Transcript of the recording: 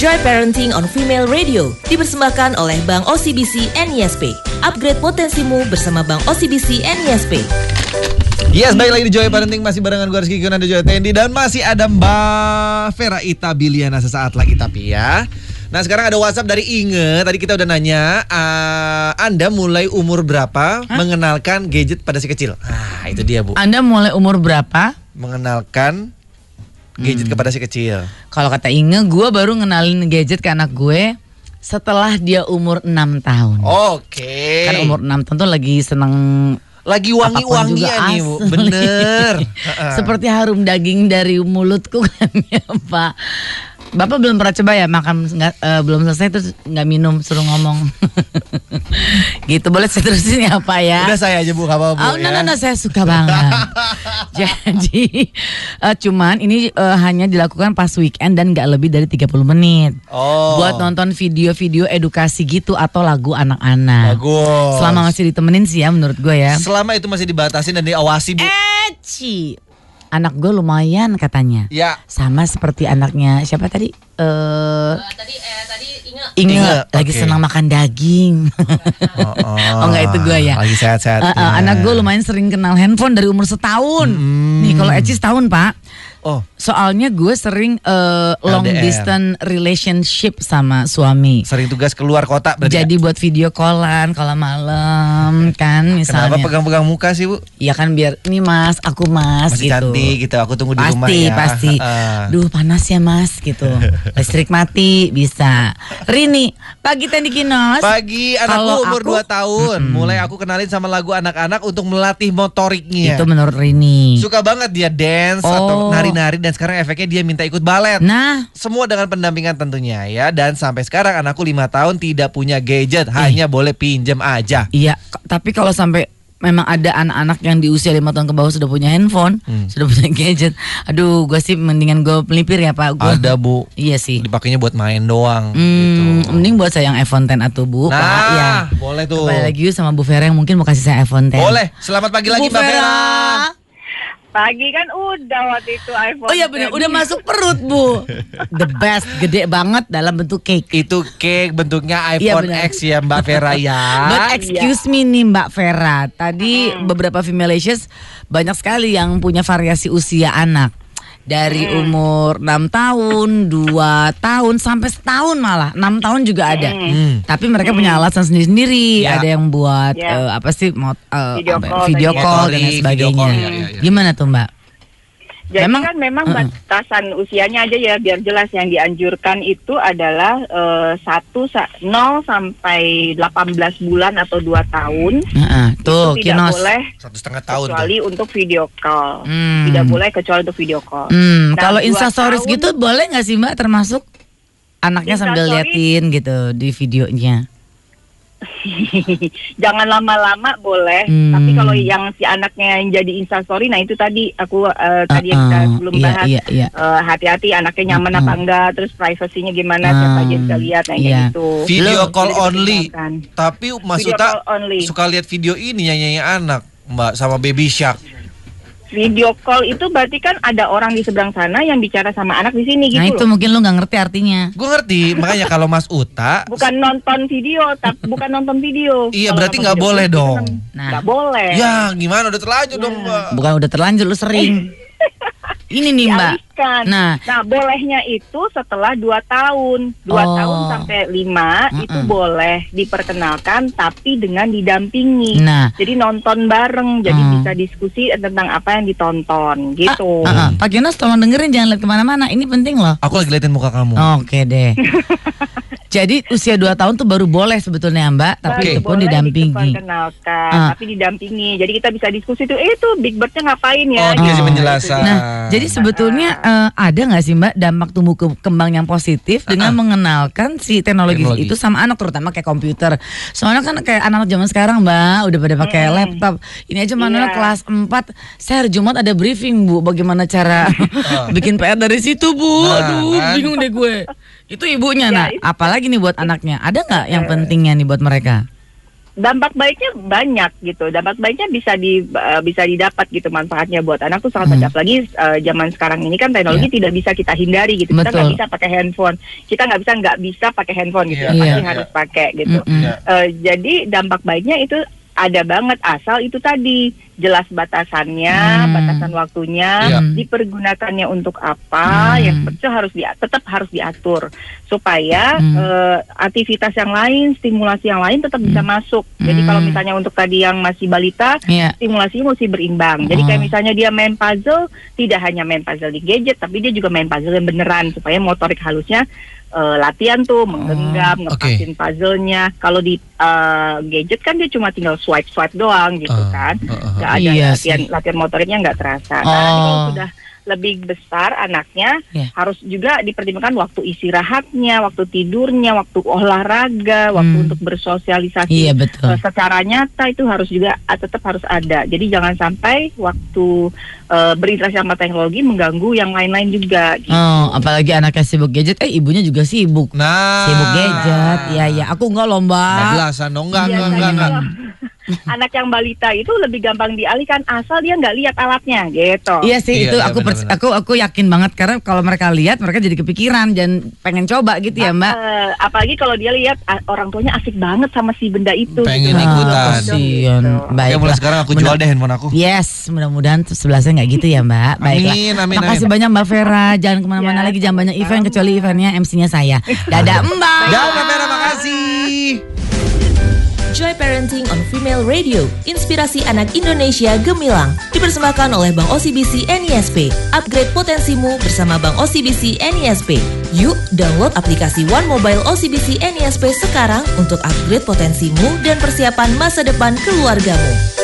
Joy Parenting on Female Radio dipersembahkan oleh Bank OCBC NISP. Upgrade potensimu bersama Bank OCBC NISP. Yes, baik lagi di Joy Parenting masih barengan gue Rizky Kion, ada Joy Tendi dan masih ada Mbak Vera Itabiliana sesaat lagi tapi ya. Nah sekarang ada WhatsApp dari Inge. Tadi kita udah nanya, uh, Anda mulai umur berapa mengenalkan gadget pada si kecil? Ah itu dia bu. Anda mulai umur berapa? Mengenalkan gadget kepada si kecil. Kalau kata Inge, gue baru ngenalin gadget ke anak gue setelah dia umur 6 tahun. Oke. Kan umur 6 tahun tuh lagi seneng lagi wangi-wangi ya nih bu. Bener. Seperti harum daging dari mulutku kan ya Pak. Bapak belum pernah coba ya makan nggak eh, belum selesai terus nggak minum suruh ngomong. gitu boleh saya terusin ya Pak ya. Udah saya aja bu, apa-apa bu Oh, no, ya. no, no, saya suka banget. Jadi, eh, cuman ini eh, hanya dilakukan pas weekend dan nggak lebih dari 30 menit. Oh. Buat nonton video-video edukasi gitu atau lagu anak-anak. Bagus. Selama masih ditemenin sih ya menurut gue ya. Selama itu masih dibatasin dan diawasi bu. Eci. Anak gue lumayan katanya. Ya. Sama seperti anaknya siapa tadi? Eh Tadi eh, tadi Inge Inge Inge, lagi oke. senang makan daging. Oh, oh. Oh enggak itu gue ya. Lagi sehat-sehat. Eh, eh, anak gue lumayan sering kenal handphone dari umur setahun. Hmm. Nih kalau Eci setahun pak. Oh, Soalnya gue sering eh, long LDR. distance relationship sama suami. sering tugas keluar kota berarti. Jadi buat video callan kalau malam kan misalnya. Kenapa pegang-pegang muka sih, Bu? Iya kan biar ini mas, aku mas Masih gitu. cantik gitu. Aku tunggu di pasti, rumah ya. Pasti, Ah. Duh panas ya mas gitu. Listrik mati bisa. Rini, pagi Tendi Kinos. Pagi anakku umur aku- 2 tahun. Mulai aku kenalin sama lagu anak-anak untuk melatih motoriknya. Itu menurut Rini. Suka banget dia dance atau Oh. Nari-nari dan sekarang efeknya dia minta ikut balet. Nah, Semua dengan pendampingan tentunya ya dan sampai sekarang anakku lima tahun tidak punya gadget, hanya boleh pinjam aja. iya. Tapi kalau sampai memang ada anak-anak yang di usia lima tahun ke bawah sudah punya handphone, Hmm. sudah punya gadget. Aduh, gue sih mendingan gue pelipir ya pak. Gua, Ada, Bu. Iya sih. Dipakainya buat main doang Hmm, gitu. mending buat saya yang iPhone 10 atau Bu, Nah, Pak. Ya. boleh tuh. Kembali lagi yuk sama Bu Vera yang mungkin mau kasih saya iPhone 10. Boleh. Selamat pagi lagi Bu Mbak Vera. Pagi kan udah waktu itu iPhone. Oh iya benar, 10. udah masuk perut Bu. The best, gede banget dalam bentuk cake. Itu cake bentuknya Iya, iPhone benar. X ya Mbak Vera ya. But excuse me nih Mbak Vera, tadi beberapa Femalacious banyak sekali yang punya variasi usia anak. Dari umur 6 tahun, 2 tahun, sampai setahun malah 6 tahun juga ada. Hmm. Tapi mereka punya alasan sendiri-sendiri. Ya. Ada yang buat Ya. eh, apa sih mot, eh, Video apa ya, call video ya. call dan lain sebagainya. call, ya, ya, ya. Gimana tuh Mbak? Jadi Memang- kan memang Mm-mm. batasan usianya aja ya biar jelas yang dianjurkan itu adalah eh, satu sa- 0 sampai 18 bulan atau 2 tahun. Heeh, tuh itu tidak Kinos. boleh Satu setengah tahun tuh. kecuali untuk video call. Hmm. Tidak boleh kecuali untuk video call. Hmm, Nah, kalau instastories gitu boleh nggak sih Mbak termasuk anaknya sambil liatin gitu di videonya? Jangan lama-lama boleh, Hmm. tapi kalau yang si anaknya yang jadi instastory, nah itu tadi aku eh, tadi yang kita Uh-uh, belum iya, bahas. iya, iya. Eh, hati-hati anaknya nyaman Mm-mm. apa enggak, terus privasinya gimana, siapa aja Hmm, bisa lihat, nah iya. gitu. Video call only. Tapi only. suka lihat video ini nyanyi anak Mbak sama Baby Shark. Video call itu berarti kan ada orang di seberang sana yang bicara sama anak di sini gitu nah itu loh. mungkin lu nggak ngerti artinya. Gue ngerti, makanya kalau Mas Uta Bukan nonton video, tapi bukan nonton video. Iya, berarti nggak boleh dong. Nah. Nggak boleh. Ya gimana udah terlanjur dong Mbak. Bukan udah terlanjur lu sering. Ini nih Mbak. Dialihkan. Nah. nah bolehnya itu setelah 2 tahun, 2 Oh. tahun sampai 5 itu Mm-mm. boleh diperkenalkan tapi dengan didampingi. Nah. Jadi nonton bareng, jadi Hmm. bisa diskusi tentang apa yang ditonton gitu. Ah, ah. Pak Jonas tolong dengerin jangan lihat ke mana-mana. Ini penting loh. Aku lagi liatin muka kamu. Oke deh. Jadi usia 2 tahun tuh baru boleh sebetulnya Mbak, tapi itu pun Boleh didampingi. diperkenalkan, Ah. tapi didampingi. Jadi kita bisa diskusi tuh, eh itu Big Birdnya ngapain Oh, ya? dikasih Gitu. penjelasan. Nah, jadi sebetulnya eh, ada nggak sih Mbak dampak tumbuh ke- kembang yang positif dengan mengenalkan si teknologi, Teknologi. itu sama anak terutama kayak komputer. Soalnya kan kayak anak zaman sekarang Mbak udah pada pakai laptop. Ini aja Manuel Iya. kelas 4, saya hari Jumat ada briefing Bu, bagaimana cara bikin PR dari situ Bu. Nah, Aduh, kan. bingung deh gue. Itu ibunya Ya, nah, itu- apalagi nih buat anaknya. Ada nggak yang pentingnya nih buat mereka? dampak baiknya banyak gitu. Dampak baiknya bisa di uh, bisa didapat gitu manfaatnya buat anak tuh sangat Hmm. banyak. Apalagi uh, zaman sekarang ini kan teknologi tidak bisa kita hindari gitu. Kita Betul. nggak bisa pakai handphone. Kita nggak bisa nggak bisa pakai handphone gitu. Iya. ya. Pasti Iya. harus pakai gitu. Mm-mm. Iya. Eh, jadi dampak baiknya itu ada banget asal itu tadi jelas batasannya, Hmm. batasan waktunya, Iya. dipergunakannya untuk apa, Hmm. yang itu harus di, tetap harus diatur supaya Hmm. eh, aktivitas yang lain, stimulasi yang lain tetap bisa masuk. Jadi Hmm. kalau misalnya untuk tadi yang masih balita, Iya. stimulasinya mesti berimbang. Jadi kayak Oh. misalnya dia main puzzle, tidak hanya main puzzle di gadget, tapi dia juga main puzzle yang beneran supaya motorik halusnya eh, latihan tuh menggenggam, oke. ngepasin puzzle-nya. Kalau di eh, gadget kan dia cuma tinggal swipe swipe doang gitu Ah, kan, ah. nggak ada Iya latihan sih. latihan motoriknya nggak terasa. Nah, nanti kalau Oh. sudah lebih besar anaknya Iya. harus juga dipertimbangkan waktu istirahatnya, waktu tidurnya, waktu olahraga, waktu Hmm. untuk bersosialisasi Iya betul. Eh, secara nyata itu harus juga ah, tetap harus ada. Jadi jangan sampai waktu eh, berinteraksi sama teknologi mengganggu yang lain-lain juga. Gitu. Oh, apalagi anaknya sibuk gadget, eh ibunya juga sibuk. Nah. Sibuk gadget. Iya, iya. Aku enggak lomba. Belasan dong, enggak, enggak, enggak, enggak. anak yang balita itu lebih gampang dialihkan asal dia nggak lihat alatnya gitu. Iya sih Iya, itu iya, aku pers- benar-benar. aku aku yakin banget karena kalau mereka lihat mereka jadi kepikiran dan pengen coba gitu ya Mbak. Eh, apalagi kalau dia lihat orang tuanya asik banget sama si benda itu. Pengen gitu. ikutan. Kasihan. Gitu. Baiklah. Ya mulai sekarang aku jual deh handphone aku. Yes, mudah-mudahan tuh sebelahnya nggak gitu ya Mbak. Baiklah. Amin, amin, Makasih amin. banyak Mbak Vera. Jangan ke mana-mana Ya, lagi, jangan banyak event kecuali eventnya MC-nya saya. Dadah Mbak. Dah, Mbak Vera, makasih. Joy Parenting on Female Radio, inspirasi anak Indonesia gemilang, dipersembahkan oleh Bank OCBC NISP. Upgrade potensimu bersama Bank OCBC NISP. Yuk, download aplikasi One Mobile OCBC NISP sekarang untuk upgrade potensimu dan persiapan masa depan keluargamu.